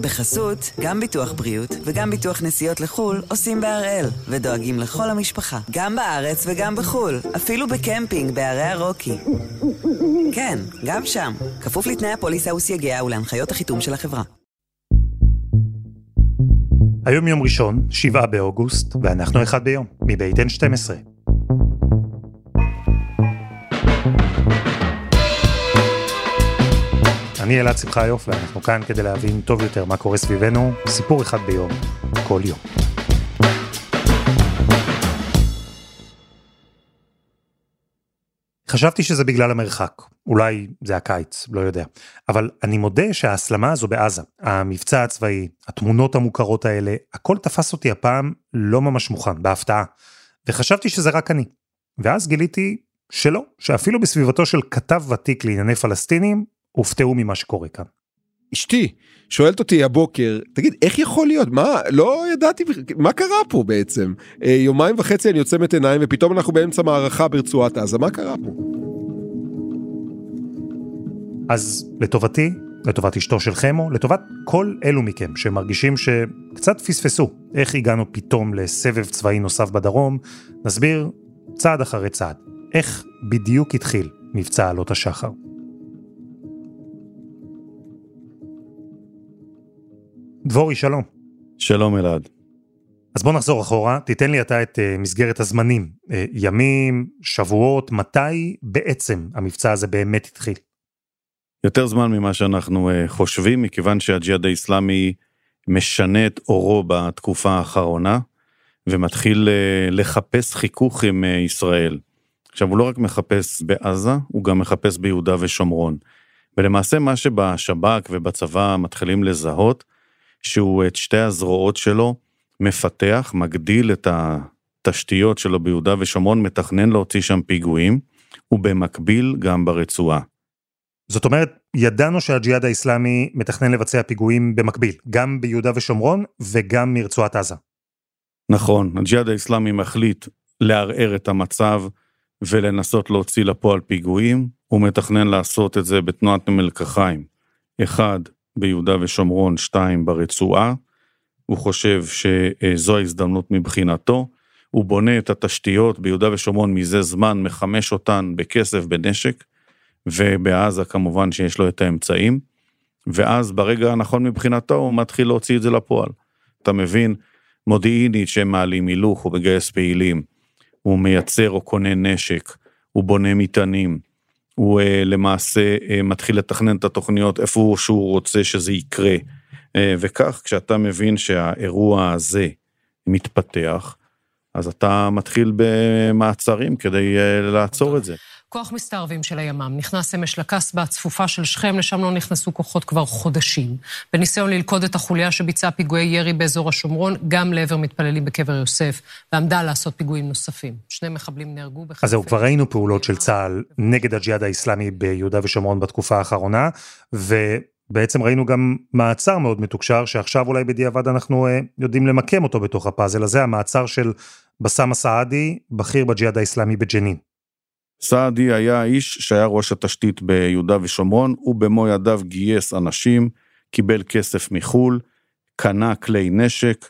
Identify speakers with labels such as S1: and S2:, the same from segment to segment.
S1: בחסות, גם ביטוח בריאות וגם ביטוח נסיעות לחו"ל עושים בהראל, ודואגים לכל המשפחה, גם בארץ וגם בחו"ל, אפילו בקמפינג בערי הרוקי. כן, גם שם, כפוף לתנאי הפוליסה וסייגיה ולהנחיות החיתום של החברה.
S2: היום יום ראשון, 7 באוגוסט, ואנחנו אחד ביום, מבית N12. אני אלעד שמחיוף, ואנחנו כאן כדי להבין טוב יותר מה קורה סביבנו, סיפור אחד ביום, כל יום. חשבתי שזה בגלל המרחק, אולי זה הקיץ, לא יודע. אבל אני מודה שההסלמה הזו בעזה, המבצע הצבאי, התמונות המוכרות האלה, הכל תפס אותי הפעם לא ממש מוכן, בהפתעה. וחשבתי שזה רק אני. ואז גיליתי שלא, שאפילו בסביבתו של כתב ותיק לענייני פלסטינים, הופתעו ממה שקורה כאן.
S3: אשתי שואלת אותי הבוקר, תגיד, איך יכול להיות? מה, לא ידעתי, מה קרה פה בעצם? אה, יומיים וחצי אני עוצמת עיניים ופתאום אנחנו באמצע מערכה ברצועת עזה, מה קרה פה?
S2: אז לטובתי, לטובת אשתו של חמו, לטובת כל אלו מכם שמרגישים שקצת פספסו איך הגענו פתאום לסבב צבאי נוסף בדרום, נסביר צעד אחרי צעד, איך בדיוק התחיל מבצע עלות השחר. דבורי, שלום.
S4: שלום אלעד.
S2: אז בוא נחזור אחורה, תיתן לי אתה את uh, מסגרת הזמנים, uh, ימים, שבועות, מתי בעצם המבצע הזה באמת התחיל?
S4: יותר זמן ממה שאנחנו uh, חושבים, מכיוון שהג'יהאד האיסלאמי משנה את אורו בתקופה האחרונה, ומתחיל uh, לחפש חיכוך עם uh, ישראל. עכשיו, הוא לא רק מחפש בעזה, הוא גם מחפש ביהודה ושומרון. ולמעשה מה שבשב"כ ובצבא מתחילים לזהות, שהוא את שתי הזרועות שלו מפתח, מגדיל את התשתיות שלו ביהודה ושומרון, מתכנן להוציא שם פיגועים, ובמקביל גם ברצועה.
S2: זאת אומרת, ידענו שהג'יהאד האיסלאמי מתכנן לבצע פיגועים במקביל, גם ביהודה ושומרון וגם מרצועת עזה.
S4: נכון, הג'יהאד האיסלאמי מחליט לערער את המצב ולנסות להוציא לפועל פיגועים, הוא מתכנן לעשות את זה בתנועת מלקחיים. אחד, ביהודה ושומרון, שתיים ברצועה. הוא חושב שזו ההזדמנות מבחינתו. הוא בונה את התשתיות ביהודה ושומרון מזה זמן, מחמש אותן בכסף, בנשק, ובעזה כמובן שיש לו את האמצעים. ואז ברגע הנכון מבחינתו הוא מתחיל להוציא את זה לפועל. אתה מבין, מודיעינית שהם מעלים הילוך, הוא מגייס פעילים, הוא מייצר או קונה נשק, הוא בונה מטענים, הוא uh, למעשה uh, מתחיל לתכנן את התוכניות איפה שהוא רוצה שזה יקרה. Uh, וכך, כשאתה מבין שהאירוע הזה מתפתח, אז אתה מתחיל במעצרים כדי לעצור את זה.
S5: כוח מסתערבים של הימ"מ נכנס אמש לקסבה הצפופה של שכם, לשם לא נכנסו כוחות כבר חודשים. בניסיון ללכוד את החוליה שביצעה פיגועי ירי באזור השומרון, גם לעבר מתפללים בקבר יוסף, ועמדה לעשות פיגועים נוספים. שני מחבלים נהרגו בחילופי...
S2: אז זהו, כבר ראינו פעולות של צה"ל נגד הג'יהאד האיסלאמי ביהודה ושומרון בתקופה האחרונה, ובעצם ראינו גם מעצר מאוד מתוקשר, שעכשיו אולי בדיעבד אנחנו uh, יודעים למקם אותו בתוך הפאזל הזה, המעצר של בסאם א-סעדי, בכיר בג'יהאד האיסלאמי בג'נין.
S4: סעדי היה האיש שהיה ראש התשתית ביהודה ושומרון, הוא במו ידיו גייס אנשים, קיבל כסף מחו"ל, קנה כלי נשק,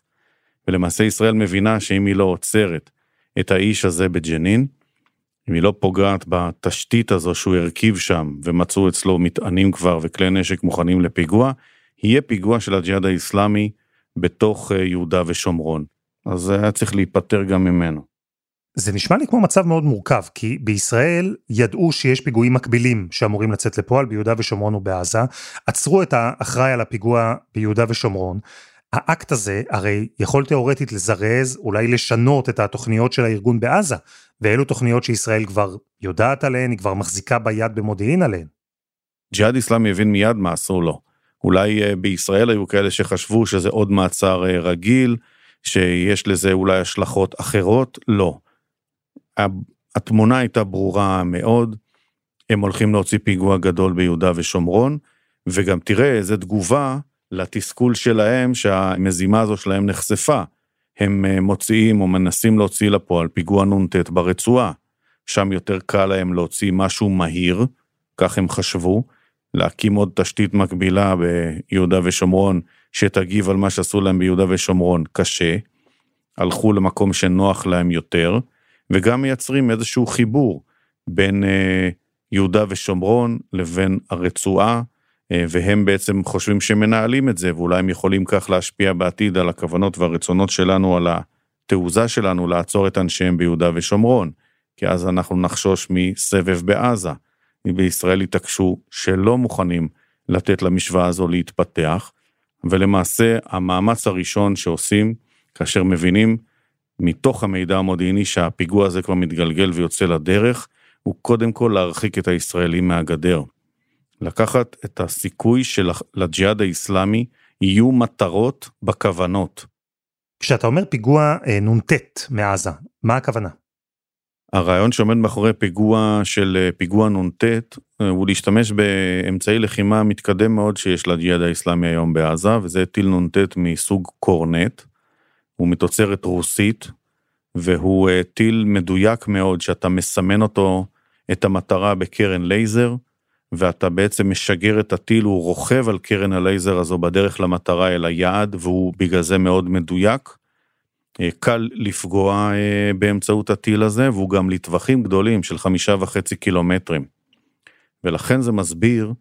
S4: ולמעשה ישראל מבינה שאם היא לא עוצרת את האיש הזה בג'נין, אם היא לא פוגעת בתשתית הזו שהוא הרכיב שם, ומצאו אצלו מטענים כבר וכלי נשק מוכנים לפיגוע, יהיה פיגוע של הג'יהאד האיסלאמי בתוך אה, יהודה ושומרון. אז היה צריך להיפטר גם ממנו.
S2: זה נשמע לי כמו מצב מאוד מורכב, כי בישראל ידעו שיש פיגועים מקבילים שאמורים לצאת לפועל ביהודה ושומרון ובעזה, עצרו את האחראי על הפיגוע ביהודה ושומרון. האקט הזה הרי יכול תאורטית לזרז, אולי לשנות את התוכניות של הארגון בעזה, ואלו תוכניות שישראל כבר יודעת עליהן, היא כבר מחזיקה ביד במודיעין עליהן.
S4: ג'יהאד איסלאמי הבין מיד מה אסור לו. אולי אה, בישראל היו כאלה שחשבו שזה עוד מעצר אה, רגיל, שיש לזה אולי השלכות אחרות, לא. התמונה הייתה ברורה מאוד, הם הולכים להוציא פיגוע גדול ביהודה ושומרון, וגם תראה איזה תגובה לתסכול שלהם שהמזימה הזו שלהם נחשפה. הם אה, מוציאים או מנסים להוציא לפועל פיגוע נ"ט ברצועה. שם יותר קל להם להוציא משהו מהיר, כך הם חשבו, להקים עוד תשתית מקבילה ביהודה ושומרון, שתגיב על מה שעשו להם ביהודה ושומרון, קשה. הלכו למקום שנוח להם יותר, וגם מייצרים איזשהו חיבור בין אה, יהודה ושומרון לבין הרצועה, אה, והם בעצם חושבים שהם מנהלים את זה, ואולי הם יכולים כך להשפיע בעתיד על הכוונות והרצונות שלנו, על התעוזה שלנו לעצור את אנשיהם ביהודה ושומרון, כי אז אנחנו נחשוש מסבב בעזה. בישראל התעקשו שלא מוכנים לתת למשוואה הזו להתפתח, ולמעשה המאמץ הראשון שעושים, כאשר מבינים מתוך המידע המודיעיני שהפיגוע הזה כבר מתגלגל ויוצא לדרך, הוא קודם כל להרחיק את הישראלים מהגדר. לקחת את הסיכוי שלג'יהאד האיסלאמי יהיו מטרות בכוונות.
S2: כשאתה אומר פיגוע אה, נ"ט מעזה, מה הכוונה?
S4: הרעיון שעומד מאחורי פיגוע של אה, פיגוע נ"ט אה, הוא להשתמש באמצעי לחימה מתקדם מאוד שיש לג'יהאד האיסלאמי היום בעזה, וזה טיל נ"ט מסוג קורנט. הוא מתוצרת רוסית, והוא אה, טיל מדויק מאוד שאתה מסמן אותו, את המטרה בקרן לייזר, ואתה בעצם משגר את הטיל, הוא רוכב על קרן הלייזר הזו בדרך למטרה אל היעד, והוא בגלל זה מאוד מדויק. אה, קל לפגוע אה, באמצעות הטיל הזה, והוא גם לטווחים גדולים של חמישה וחצי קילומטרים. ולכן זה מסביר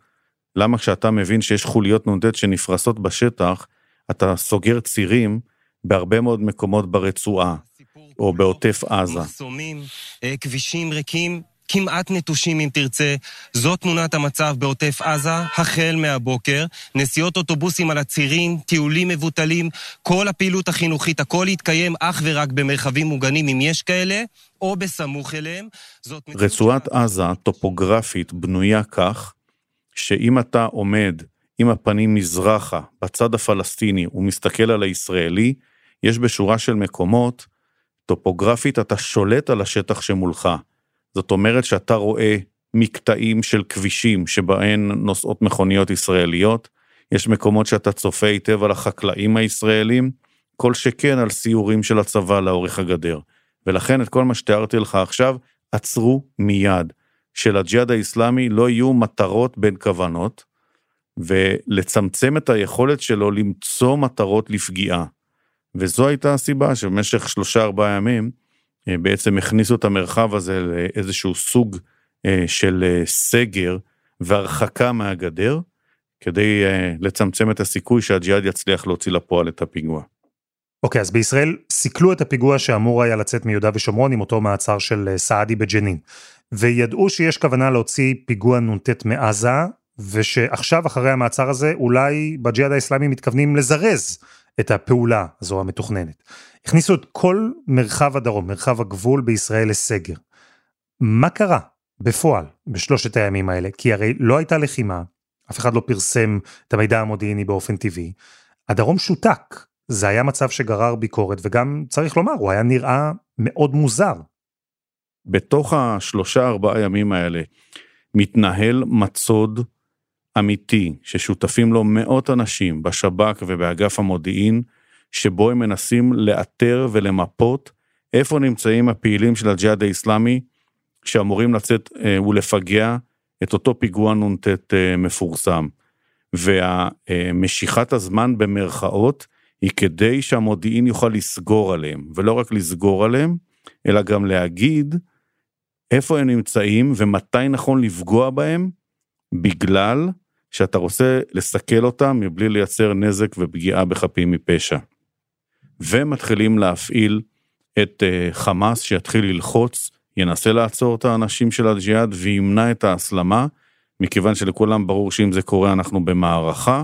S4: למה כשאתה מבין שיש חוליות נ"ט שנפרסות בשטח, אתה סוגר צירים בהרבה מאוד מקומות ברצועה, או בעוטף עזה.
S6: מחסומים, אה, כבישים ריקים, כמעט נטושים אם תרצה. זאת תמונת המצב בעוטף עזה, החל מהבוקר. נסיעות אוטובוסים על הצירים, טיולים מבוטלים, כל הפעילות החינוכית, הכל יתקיים אך ורק במרחבים מוגנים, אם יש כאלה, או בסמוך אליהם.
S4: רצועת עזה, טופוגרפית, בנויה כך, שאם אתה עומד עם הפנים מזרחה, בצד הפלסטיני, ומסתכל על הישראלי, יש בשורה של מקומות, טופוגרפית אתה שולט על השטח שמולך. זאת אומרת שאתה רואה מקטעים של כבישים שבהן נוסעות מכוניות ישראליות, יש מקומות שאתה צופה היטב על החקלאים הישראלים, כל שכן על סיורים של הצבא לאורך הגדר. ולכן את כל מה שתיארתי לך עכשיו, עצרו מיד. שלג'יהאד האיסלאמי לא יהיו מטרות בין כוונות, ולצמצם את היכולת שלו למצוא מטרות לפגיעה. וזו הייתה הסיבה שבמשך שלושה ארבעה ימים אה, בעצם הכניסו את המרחב הזה לאיזשהו סוג אה, של אה, סגר והרחקה מהגדר, כדי לצמצם את הסיכוי שהג'יהאד יצליח להוציא לפועל את הפיגוע.
S2: אוקיי, okay, אז בישראל סיכלו את הפיגוע שאמור היה לצאת מיהודה ושומרון עם אותו מעצר של סעדי בג'נין. וידעו שיש כוונה להוציא פיגוע נ"ט מעזה, ושעכשיו אחרי המעצר הזה אולי בג'יהאד האסלאמי מתכוונים לזרז את הפעולה הזו המתוכננת. הכניסו את כל מרחב הדרום, מרחב הגבול בישראל לסגר. מה קרה בפועל בשלושת הימים האלה? כי הרי לא הייתה לחימה, אף אחד לא פרסם את המידע המודיעיני באופן טבעי. הדרום שותק, זה היה מצב שגרר ביקורת, וגם, צריך לומר, הוא היה נראה מאוד מוזר.
S4: בתוך השלושה ארבעה ימים האלה מתנהל מצוד אמיתי ששותפים לו מאות אנשים בשב"כ ובאגף המודיעין, שבו הם מנסים לאתר ולמפות איפה נמצאים הפעילים של הג'יהאד האיסלאמי שאמורים לצאת אה, ולפגע את אותו פיגוע נ"ט אה, מפורסם. ומשיכת הזמן במרכאות היא כדי שהמודיעין יוכל לסגור עליהם, ולא רק לסגור עליהם, אלא גם להגיד איפה הם נמצאים ומתי נכון לפגוע בהם, בגלל שאתה רוצה לסכל אותם מבלי לייצר נזק ופגיעה בחפים מפשע. ומתחילים להפעיל את uh, חמאס שיתחיל ללחוץ, ינסה לעצור את האנשים של הג'יהאד וימנע את ההסלמה, מכיוון שלכולם ברור שאם זה קורה אנחנו במערכה,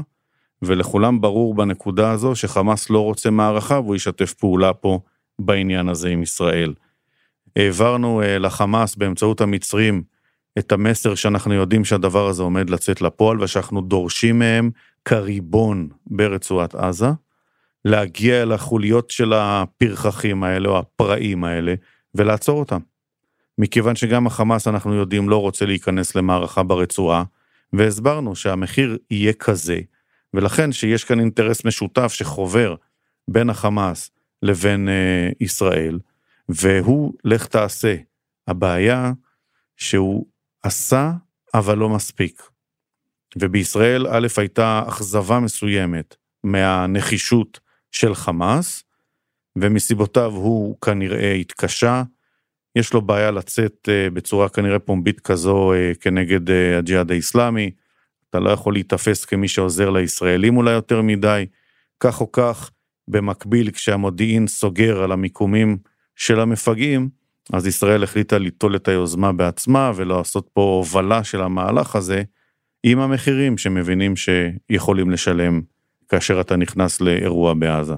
S4: ולכולם ברור בנקודה הזו שחמאס לא רוצה מערכה והוא ישתף פעולה פה בעניין הזה עם ישראל. העברנו uh, לחמאס באמצעות המצרים את המסר שאנחנו יודעים שהדבר הזה עומד לצאת לפועל ושאנחנו דורשים מהם כריבון ברצועת עזה, להגיע אל החוליות של הפרחחים האלה או הפראים האלה ולעצור אותם. מכיוון שגם החמאס אנחנו יודעים לא רוצה להיכנס למערכה ברצועה, והסברנו שהמחיר יהיה כזה, ולכן שיש כאן אינטרס משותף שחובר בין החמאס לבין אה, ישראל, והוא לך תעשה. הבעיה שהוא עשה, אבל לא מספיק. ובישראל א' הייתה אכזבה מסוימת מהנחישות של חמאס, ומסיבותיו הוא כנראה התקשה. יש לו בעיה לצאת אה, בצורה כנראה פומבית כזו אה, כנגד אה, הג'יהאד האיסלאמי. אתה לא יכול להיתפס כמי שעוזר לישראלים אולי יותר מדי. כך או כך, במקביל, כשהמודיעין סוגר על המיקומים של המפגעים, אז ישראל החליטה ליטול את היוזמה בעצמה ולעשות פה הובלה של המהלך הזה, עם המחירים שמבינים שיכולים לשלם כאשר אתה נכנס לאירוע בעזה.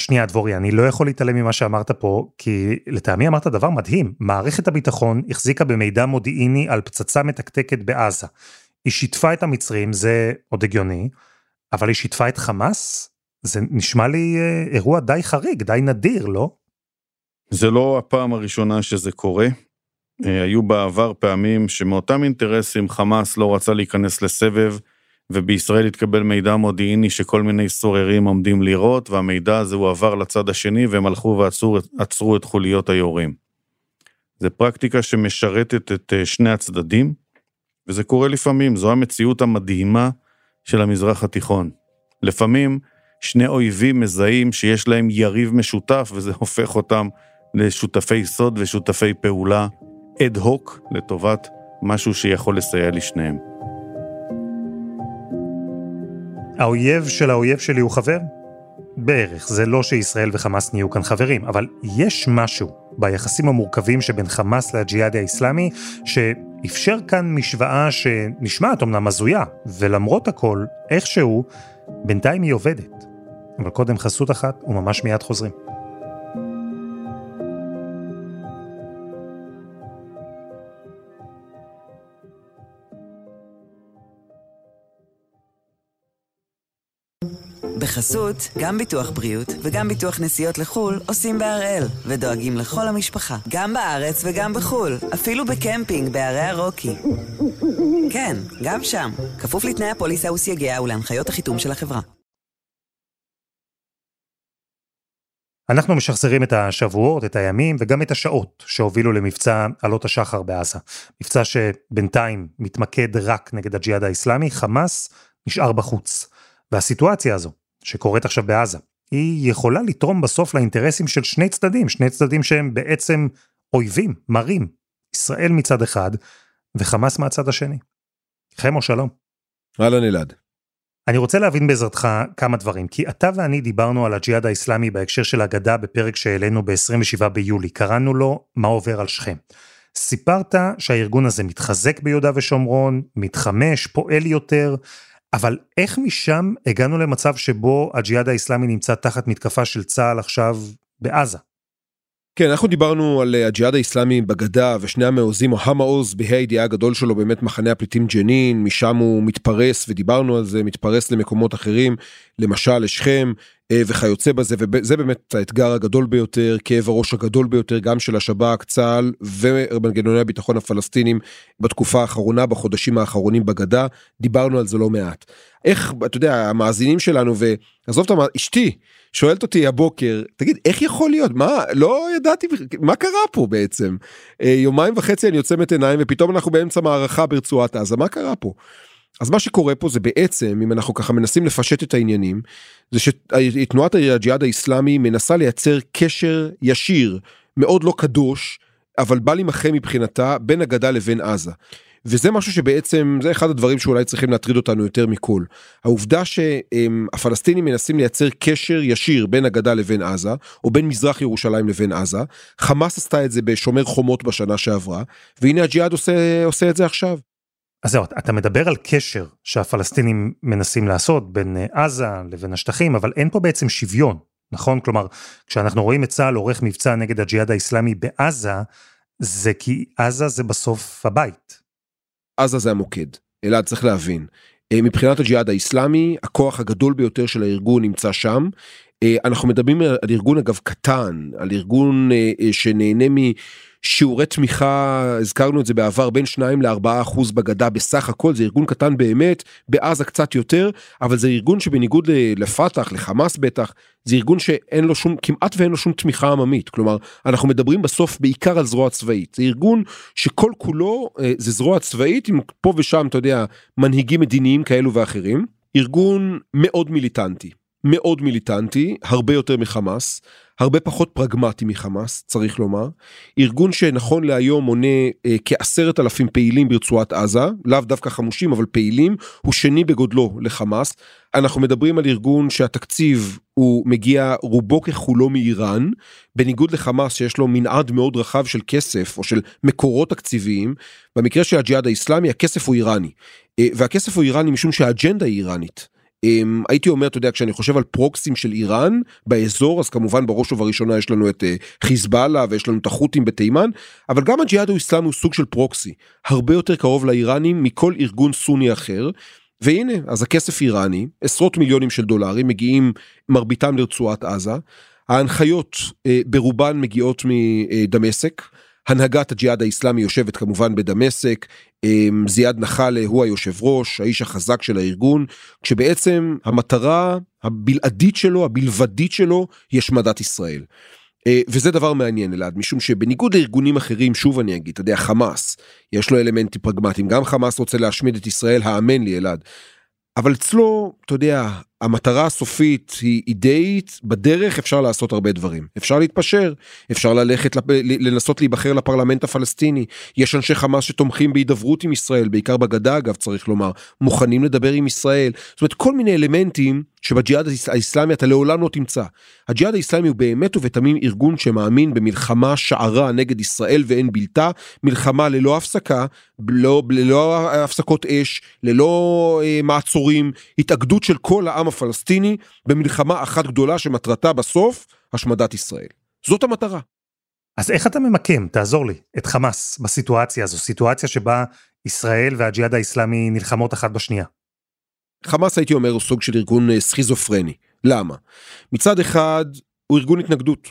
S2: שנייה דבורי, אני לא יכול להתעלם ממה שאמרת פה, כי לטעמי אמרת דבר מדהים. מערכת הביטחון החזיקה במידע מודיעיני על פצצה מתקתקת בעזה. היא שיתפה את המצרים, זה עוד הגיוני, אבל היא שיתפה את חמאס? זה נשמע לי אה, אירוע די חריג, די נדיר, לא?
S4: זה לא הפעם הראשונה שזה קורה. אה, היו בעבר פעמים שמאותם אינטרסים חמאס לא רצה להיכנס לסבב, ובישראל התקבל מידע מודיעיני שכל מיני סוררים עומדים לירות, והמידע הזה הועבר לצד השני והם הלכו ועצרו את חוליות היורים. זה פרקטיקה שמשרתת את אה, שני הצדדים, וזה קורה לפעמים, זו המציאות המדהימה של המזרח התיכון. לפעמים שני אויבים מזהים שיש להם יריב משותף, וזה הופך אותם לשותפי סוד ושותפי פעולה אד הוק לטובת משהו שיכול לסייע לשניהם.
S2: האויב של האויב שלי הוא חבר? בערך, זה לא שישראל וחמאס נהיו כאן חברים, אבל יש משהו ביחסים המורכבים שבין חמאס לג'יהאד האיסלאמי, שאפשר כאן משוואה שנשמעת אמנם הזויה, ולמרות הכל, איכשהו, בינתיים היא עובדת. אבל קודם חסות אחת, וממש מיד חוזרים.
S1: בחסות, גם ביטוח בריאות וגם ביטוח נסיעות לחו"ל עושים בהראל, ודואגים לכל המשפחה, גם בארץ וגם בחו"ל, אפילו בקמפינג בערי הרוקי. כן, גם שם, כפוף לתנאי הפוליסה וסייגיה ולהנחיות החיתום של החברה.
S2: אנחנו משחזרים את השבועות, את הימים וגם את השעות שהובילו למבצע עלות השחר בעזה. מבצע שבינתיים מתמקד רק נגד הג'יהאד האיסלאמי, חמאס נשאר בחוץ. והסיטואציה הזו, שקורית עכשיו בעזה, היא יכולה לתרום בסוף לאינטרסים של שני צדדים, שני צדדים שהם בעצם אויבים, מרים. ישראל מצד אחד, וחמאס מהצד השני. חמו שלום.
S3: אהלן אלעד.
S2: אני רוצה להבין בעזרתך כמה דברים, כי אתה ואני דיברנו על הג'יהאד האיסלאמי בהקשר של אגדה בפרק שהעלינו ב-27 ביולי, קראנו לו מה עובר על שכם. סיפרת שהארגון הזה מתחזק ביהודה ושומרון, מתחמש, פועל יותר, אבל איך משם הגענו למצב שבו הג'יהאד האיסלאמי נמצא תחת מתקפה של צה"ל עכשיו בעזה?
S3: כן, אנחנו דיברנו על אה, הג'יהאד האיסלאמי בגדה ושני המעוזים או המעוז בה"א הידיעה הגדול שלו באמת מחנה הפליטים ג'נין, משם הוא מתפרס ודיברנו על זה, מתפרס למקומות אחרים, למשל לשכם אה, וכיוצא בזה, וזה באמת האתגר הגדול ביותר, כאב הראש הגדול ביותר גם של השב"כ, צה"ל ומנגנוני הביטחון הפלסטינים בתקופה האחרונה, בחודשים האחרונים בגדה, דיברנו על זה לא מעט. איך, אתה יודע, המאזינים שלנו, ועזוב את המ... אשתי, שואלת אותי הבוקר, תגיד, איך יכול להיות? מה, לא ידעתי, מה קרה פה בעצם? אה, יומיים וחצי אני עוצם את עיניים ופתאום אנחנו באמצע מערכה ברצועת עזה, מה קרה פה? אז מה שקורה פה זה בעצם, אם אנחנו ככה מנסים לפשט את העניינים, זה שתנועת הג'יהאד האיסלאמי מנסה לייצר קשר ישיר, מאוד לא קדוש, אבל בל יימחה מבחינתה, בין הגדה לבין עזה. וזה משהו שבעצם זה אחד הדברים שאולי צריכים להטריד אותנו יותר מכל. העובדה שהפלסטינים מנסים לייצר קשר ישיר בין הגדה לבין עזה או בין מזרח ירושלים לבין עזה חמאס עשתה את זה בשומר חומות בשנה שעברה והנה הג'יהאד עושה עושה את זה עכשיו.
S2: אז זהו, אתה מדבר על קשר שהפלסטינים מנסים לעשות בין אה, עזה לבין השטחים, אבל אין פה בעצם שוויון, נכון? כלומר, כשאנחנו רואים את צה"ל עורך מבצע נגד הג'יהאד האיסלאמי בעזה, זה כי עזה זה בסוף הבית.
S3: עזה זה המוקד, אלעד צריך להבין. אה, מבחינת הג'יהאד האיסלאמי, הכוח הגדול ביותר של הארגון נמצא שם. אה, אנחנו מדברים על ארגון אגב קטן, על ארגון אה, אה, שנהנה משיעורי תמיכה, הזכרנו את זה בעבר, בין 2 ל-4 אחוז בגדה בסך הכל, זה ארגון קטן באמת, בעזה קצת יותר, אבל זה ארגון שבניגוד לפת"ח, לחמאס בטח, זה ארגון שאין לו שום, כמעט ואין לו שום תמיכה עממית, כלומר, אנחנו מדברים בסוף בעיקר על זרוע צבאית, זה ארגון שכל כולו זה זרוע צבאית עם פה ושם, אתה יודע, מנהיגים מדיניים כאלו ואחרים, ארגון מאוד מיליטנטי. מאוד מיליטנטי, הרבה יותר מחמאס, הרבה פחות פרגמטי מחמאס, צריך לומר. ארגון שנכון להיום מונה אה, כעשרת אלפים פעילים ברצועת עזה, לאו דווקא חמושים אבל פעילים, הוא שני בגודלו לחמאס. אנחנו מדברים על ארגון שהתקציב הוא מגיע רובו ככולו מאיראן, בניגוד לחמאס שיש לו מנעד מאוד רחב של כסף או של מקורות תקציביים, במקרה של הג'יהאד האיסלאמי הכסף הוא איראני. אה, והכסף הוא איראני משום שהאג'נדה היא איראנית. אמ, הייתי אומר, אתה יודע, כשאני חושב על פרוקסים של איראן באזור, אז כמובן בראש ובראשונה יש לנו את אה, חיזבאללה ויש לנו את החות'ים בתימן, אבל גם הג'יהאד האסלאמי הוא סוג של פרוקסי, הרבה יותר קרוב לאיראנים מכל ארגון סוני אחר. והנה, אז הכסף איראני, עשרות מיליונים של דולרים מגיעים מרביתם לרצועת עזה. ההנחיות אה, ברובן מגיעות מדמשק. הנהגת הג'יהאד האיסלאמי יושבת כמובן בדמשק, אמ, זיאד נחלה הוא היושב ראש, האיש החזק של הארגון, כשבעצם המטרה הבלעדית שלו, הבלבדית שלו, היא השמדת ישראל. אה, וזה דבר מעניין אלעד, משום שבניגוד לארגונים אחרים, שוב אני אגיד, אתה יודע, חמאס, יש לו אלמנטים פרגמטיים, גם חמאס רוצה להשמיד את ישראל, האמן לי אלעד. אבל אצלו, אתה יודע, המטרה הסופית היא אידאית, בדרך אפשר לעשות הרבה דברים. אפשר להתפשר, אפשר ללכת, לנסות להיבחר לפרלמנט הפלסטיני. יש אנשי חמאס שתומכים בהידברות עם ישראל, בעיקר בגדה אגב, צריך לומר, מוכנים לדבר עם ישראל. זאת אומרת, כל מיני אלמנטים שבג'יהאד האיסלאמי אתה לעולם לא תמצא. הג'יהאד האיסלאמי הוא באמת ובתמים ארגון שמאמין במלחמה שערה נגד ישראל ואין בלתה, מלחמה ללא הפסקה, ללא, ללא הפסקות אש, ללא אה, מעצורים, התאגדות של כל העם הפלסטיני במלחמה אחת גדולה שמטרתה בסוף השמדת ישראל. זאת המטרה.
S2: אז איך אתה ממקם, תעזור לי, את חמאס בסיטואציה הזו, סיטואציה שבה ישראל והג'יהאד האיסלאמי נלחמות אחת בשנייה?
S3: חמאס הייתי אומר הוא סוג של ארגון אה, סכיזופרני. למה? מצד אחד הוא ארגון התנגדות.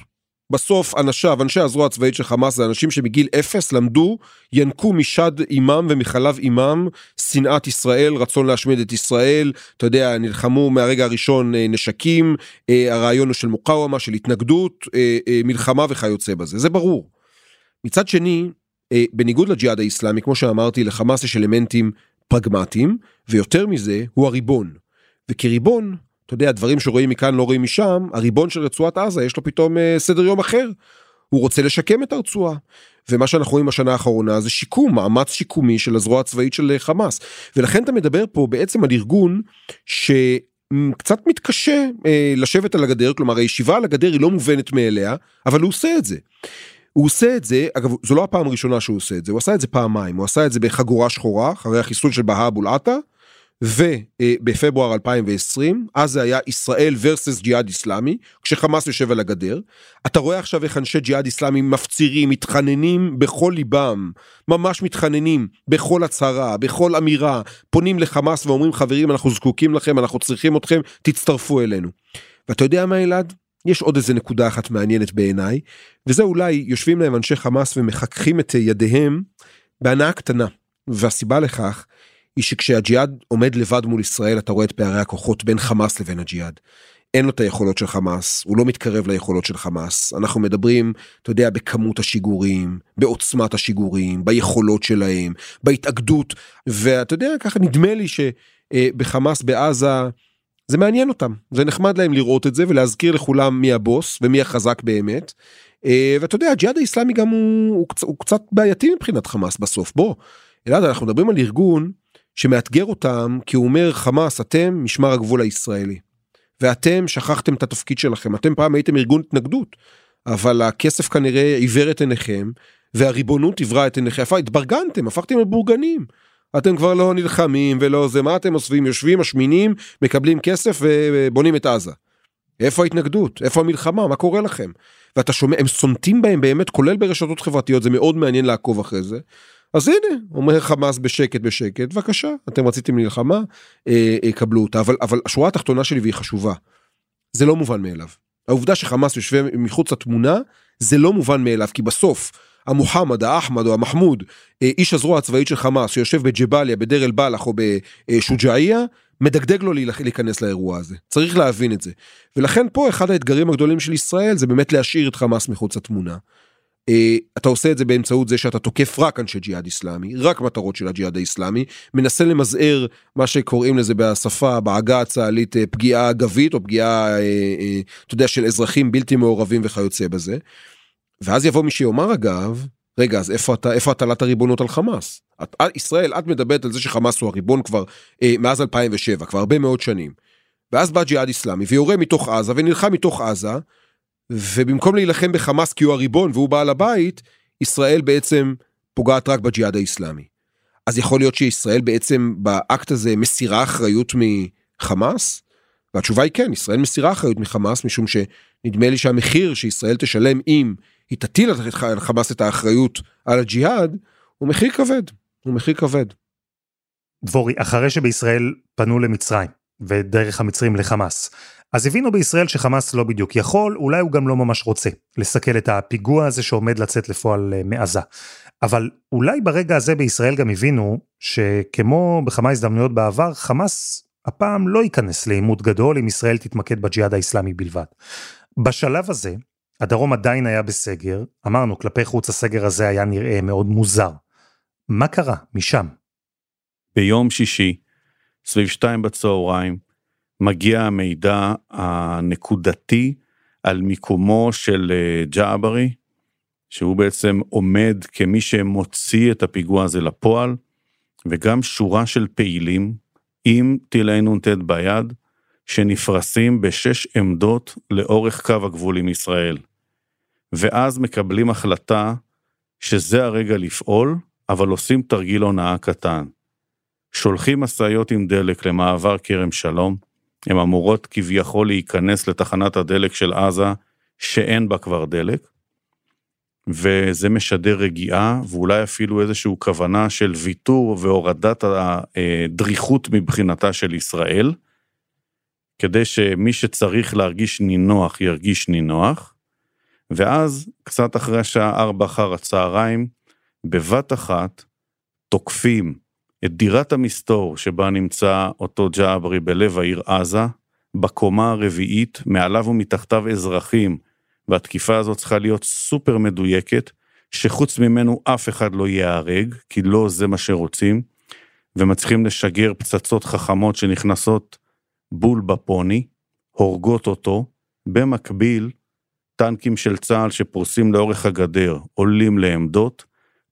S3: בסוף אנשיו, אנשי הזרוע הצבאית של חמאס זה אנשים שמגיל אפס למדו, ינקו משד אימם ומחלב אימם שנאת ישראל, רצון להשמיד את ישראל, אתה יודע, נלחמו מהרגע הראשון אה, נשקים, אה, הרעיון הוא של מוקאוומה, של התנגדות, מלחמה וכיוצא בזה, זה ברור. מצד שני, בניגוד לג'יהאד האיסלאמי, כמו שאמרתי, לחמאס יש אלמנטים פרגמטיים, ויותר מזה, הוא הריבון. וכריבון, אתה יודע, דברים שרואים מכאן לא רואים משם, הריבון של רצועת עזה יש לו פתאום אה, סדר יום אחר. הוא רוצה לשקם את הרצועה. ומה שאנחנו רואים בשנה האחרונה זה שיקום, מאמץ שיקומי של הזרוע הצבאית של אה, חמאס. ולכן אתה מדבר פה בעצם על ארגון שקצת מתקשה אה, לשבת על הגדר, כלומר הישיבה על הגדר היא לא מובנת מאליה, אבל הוא עושה את זה. הוא עושה את זה, אגב זו לא הפעם הראשונה שהוא עושה את זה, הוא עשה את זה פעמיים, הוא עשה את זה בחגורה שחורה אחרי החיסול של בהא אבו עטה, ובפברואר 2020 אז זה היה ישראל versus ג'יהאד איסלאמי כשחמאס יושב על הגדר אתה רואה עכשיו איך אנשי ג'יהאד איסלאמי מפצירים מתחננים בכל ליבם ממש מתחננים בכל הצהרה בכל אמירה פונים לחמאס ואומרים חברים אנחנו זקוקים לכם אנחנו צריכים אתכם תצטרפו אלינו. ואתה יודע מה אלעד יש עוד איזה נקודה אחת מעניינת בעיניי וזה אולי יושבים להם אנשי חמאס ומחככים את ידיהם בהנאה קטנה והסיבה לכך היא שכשהג'יהאד עומד לבד מול ישראל אתה רואה את פערי הכוחות בין חמאס לבין הג'יהאד. אין לו את היכולות של חמאס, הוא לא מתקרב ליכולות של חמאס. אנחנו מדברים, אתה יודע, בכמות השיגורים, בעוצמת השיגורים, ביכולות שלהם, בהתאגדות, ואתה יודע, ככה נדמה לי שבחמאס בעזה זה מעניין אותם, זה נחמד להם לראות את זה ולהזכיר לכולם מי הבוס ומי החזק באמת. אה, ואתה יודע, הג'יהאד האיסלאמי גם הוא, הוא, הוא קצת בעייתי מבחינת חמאס בסוף. בוא, אלעד, אנחנו מדברים על ארגון שמאתגר אותם כי הוא אומר חמאס אתם משמר הגבול הישראלי. ואתם שכחתם את התפקיד שלכם אתם פעם הייתם ארגון התנגדות אבל הכסף כנראה עיוור את עיניכם והריבונות עברה את עיניכם התברגנתם הפכתם לבורגנים. אתם כבר לא נלחמים ולא זה מה אתם עושים יושבים משמינים מקבלים כסף ובונים את עזה. איפה ההתנגדות איפה המלחמה מה קורה לכם ואתה שומע הם סונטים בהם באמת כולל ברשתות חברתיות זה מאוד מעניין לעקוב אחרי זה אז הנה, אומר חמאס בשקט בשקט, בבקשה, אתם רציתם מלחמה, אה, אה, קבלו אותה, אבל, אבל השורה התחתונה שלי והיא חשובה. זה לא מובן מאליו. העובדה שחמאס יושב מחוץ לתמונה זה לא מובן מאליו כי בסוף המוחמד האחמד או המחמוד אה, איש הזרוע הצבאית של חמאס שיושב בג'באליה בדיר אל בלח או בשוג'אעיה מדגדג לו להיכנס לאירוע הזה צריך להבין את זה ולכן פה אחד האתגרים הגדולים של ישראל זה באמת להשאיר את חמאס מחוץ לתמונה. Uh, אתה עושה את זה באמצעות זה שאתה תוקף רק אנשי ג'יהאד איסלאמי, רק מטרות של הג'יהאד האיסלאמי, מנסה למזער מה שקוראים לזה בשפה, בעגה הצה"לית, uh, פגיעה אגבית או פגיעה, uh, אתה יודע, של אזרחים בלתי מעורבים וכיוצא בזה. ואז יבוא מי שיאמר אגב, רגע, אז איפה אתה, איפה הטלת הריבונות על חמאס? את, ישראל, את מדברת על זה שחמאס הוא הריבון כבר uh, מאז 2007, כבר הרבה מאוד שנים. ואז בא ג'יהאד איסלאמי ויורה מתוך עזה ונלחם מתוך עזה. ובמקום להילחם בחמאס כי הוא הריבון והוא בעל הבית, ישראל בעצם פוגעת רק בג'יהאד האיסלאמי. אז יכול להיות שישראל בעצם באקט הזה מסירה אחריות מחמאס? והתשובה היא כן, ישראל מסירה אחריות מחמאס, משום שנדמה לי שהמחיר שישראל תשלם אם היא תטיל על חמאס את האחריות על הג'יהאד, הוא מחיר כבד, הוא מחיר כבד.
S2: דבורי, אחרי שבישראל פנו למצרים, ודרך המצרים לחמאס, אז הבינו בישראל שחמאס לא בדיוק יכול, אולי הוא גם לא ממש רוצה, לסכל את הפיגוע הזה שעומד לצאת לפועל אה, מעזה. אבל אולי ברגע הזה בישראל גם הבינו שכמו בכמה הזדמנויות בעבר, חמאס הפעם לא ייכנס לעימות גדול אם ישראל תתמקד בג'יהאד האיסלאמי בלבד. בשלב הזה, הדרום עדיין היה בסגר, אמרנו, כלפי חוץ הסגר הזה היה נראה מאוד מוזר. מה קרה משם?
S4: ביום שישי, סביב שתיים בצהריים, מגיע המידע הנקודתי על מיקומו של אה, ג'עברי, שהוא בעצם עומד כמי שמוציא את הפיגוע הזה לפועל, וגם שורה של פעילים עם טילי נ"ט ביד, שנפרסים בשש עמדות לאורך קו הגבול עם ישראל. ואז מקבלים החלטה שזה הרגע לפעול, אבל עושים תרגיל הונאה קטן. שולחים משאיות עם דלק למעבר כרם שלום, הן אמורות כביכול להיכנס לתחנת הדלק של עזה, שאין בה כבר דלק, וזה משדר רגיעה, ואולי אפילו איזושהי כוונה של ויתור והורדת הדריכות מבחינתה של ישראל, כדי שמי שצריך להרגיש נינוח ירגיש נינוח, ואז, קצת אחרי השעה 4 אחר הצהריים, בבת אחת תוקפים את דירת המסתור שבה נמצא אותו ג'אברי בלב העיר עזה, בקומה הרביעית, מעליו ומתחתיו אזרחים, והתקיפה הזאת צריכה להיות סופר מדויקת, שחוץ ממנו אף אחד לא ייהרג, כי לא זה מה שרוצים, ומצליחים לשגר פצצות חכמות שנכנסות בול בפוני, הורגות אותו, במקביל, טנקים של צה"ל שפורסים לאורך הגדר עולים לעמדות,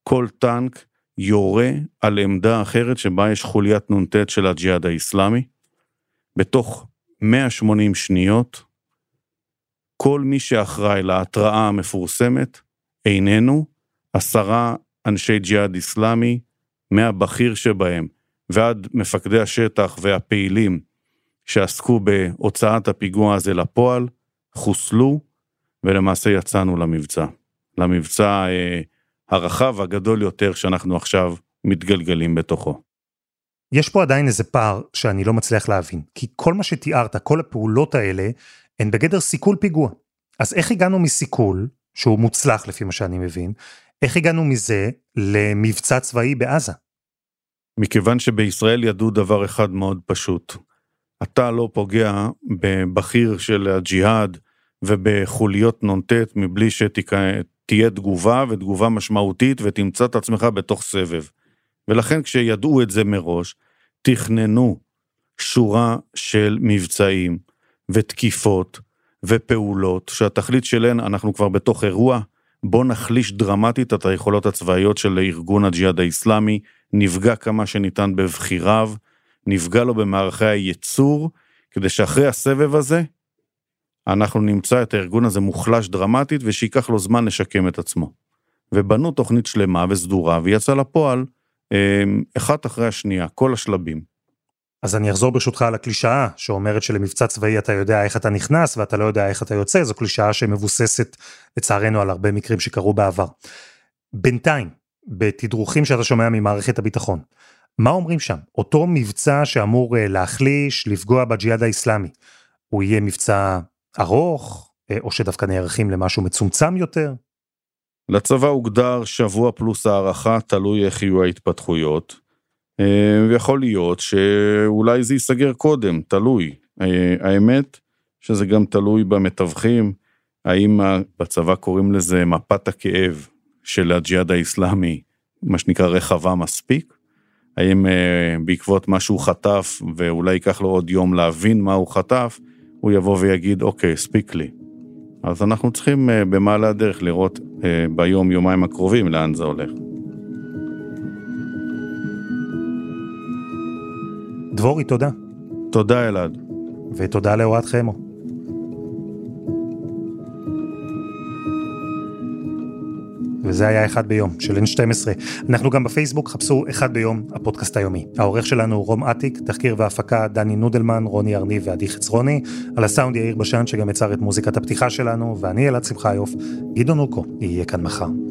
S4: כל טנק יורה על עמדה אחרת שבה יש חוליית נ"ט של הג'יהאד האיסלאמי. בתוך 180 שניות, כל מי שאחראי להתראה המפורסמת איננו עשרה אנשי ג'יהאד איסלאמי, מהבכיר שבהם ועד מפקדי השטח והפעילים שעסקו בהוצאת הפיגוע הזה לפועל, חוסלו, ולמעשה יצאנו למבצע. למבצע אה, הרחב הגדול יותר שאנחנו עכשיו מתגלגלים בתוכו.
S2: יש פה עדיין איזה פער שאני לא מצליח להבין, כי כל מה שתיארת, כל הפעולות האלה, הן בגדר סיכול פיגוע. אז איך הגענו מסיכול, שהוא מוצלח לפי מה שאני מבין, איך הגענו מזה למבצע צבאי בעזה?
S4: מכיוון שבישראל ידעו דבר אחד מאוד פשוט. אתה לא פוגע בבכיר של הג'יהאד ובחוליות נ"ט מבלי שתק... תהיה תגובה ותגובה משמעותית ותמצא את עצמך בתוך סבב. ולכן כשידעו את זה מראש, תכננו שורה של מבצעים ותקיפות ופעולות שהתכלית שלהן אנחנו כבר בתוך אירוע, בוא נחליש דרמטית את היכולות הצבאיות של ארגון הג'יהאד האיסלאמי, נפגע כמה שניתן בבחיריו, נפגע לו במערכי הייצור, כדי שאחרי הסבב הזה אנחנו נמצא את הארגון הזה מוחלש דרמטית ושייקח לו זמן לשקם את עצמו. ובנו תוכנית שלמה וסדורה ויצא לפועל אמ, אחת אחרי השנייה, כל השלבים.
S2: אז אני אחזור ברשותך על הקלישאה שאומרת שלמבצע צבאי אתה יודע איך אתה נכנס ואתה לא יודע איך אתה יוצא, זו קלישאה שמבוססת לצערנו על הרבה מקרים שקרו בעבר. בינתיים, בתדרוכים שאתה שומע ממערכת הביטחון, מה אומרים שם? אותו מבצע שאמור אה, להחליש, לפגוע בג'יהאד האיסלאמי, הוא יהיה מבצע ארוך, אה, או שדווקא נערכים למשהו מצומצם יותר?
S4: לצבא הוגדר שבוע פלוס הערכה, תלוי איך יהיו ההתפתחויות. אה, ויכול להיות שאולי זה ייסגר קודם, תלוי. אה, האמת שזה גם תלוי במתווכים, האם בצבא קוראים לזה מפת הכאב של הג'יהאד האיסלאמי, מה שנקרא רחבה מספיק? האם בעקבות מה שהוא חטף, ואולי ייקח לו עוד יום להבין מה הוא חטף, הוא יבוא ויגיד, אוקיי, הספיק לי. אז אנחנו צריכים במעלה הדרך לראות ביום, יומיים הקרובים לאן זה הולך.
S2: דבורי, תודה.
S4: תודה, אלעד.
S2: ותודה לאוהד חמו. וזה היה אחד ביום של N12. אנחנו גם בפייסבוק, חפשו אחד ביום, הפודקאסט היומי. העורך שלנו הוא רום אטיק, תחקיר והפקה דני נודלמן, רוני ארניב ועדי חצרוני, על הסאונד יאיר בשן שגם יצר את מוזיקת הפתיחה שלנו, ואני אלעד שמחיוף, גדעון אוקו יהיה כאן מחר.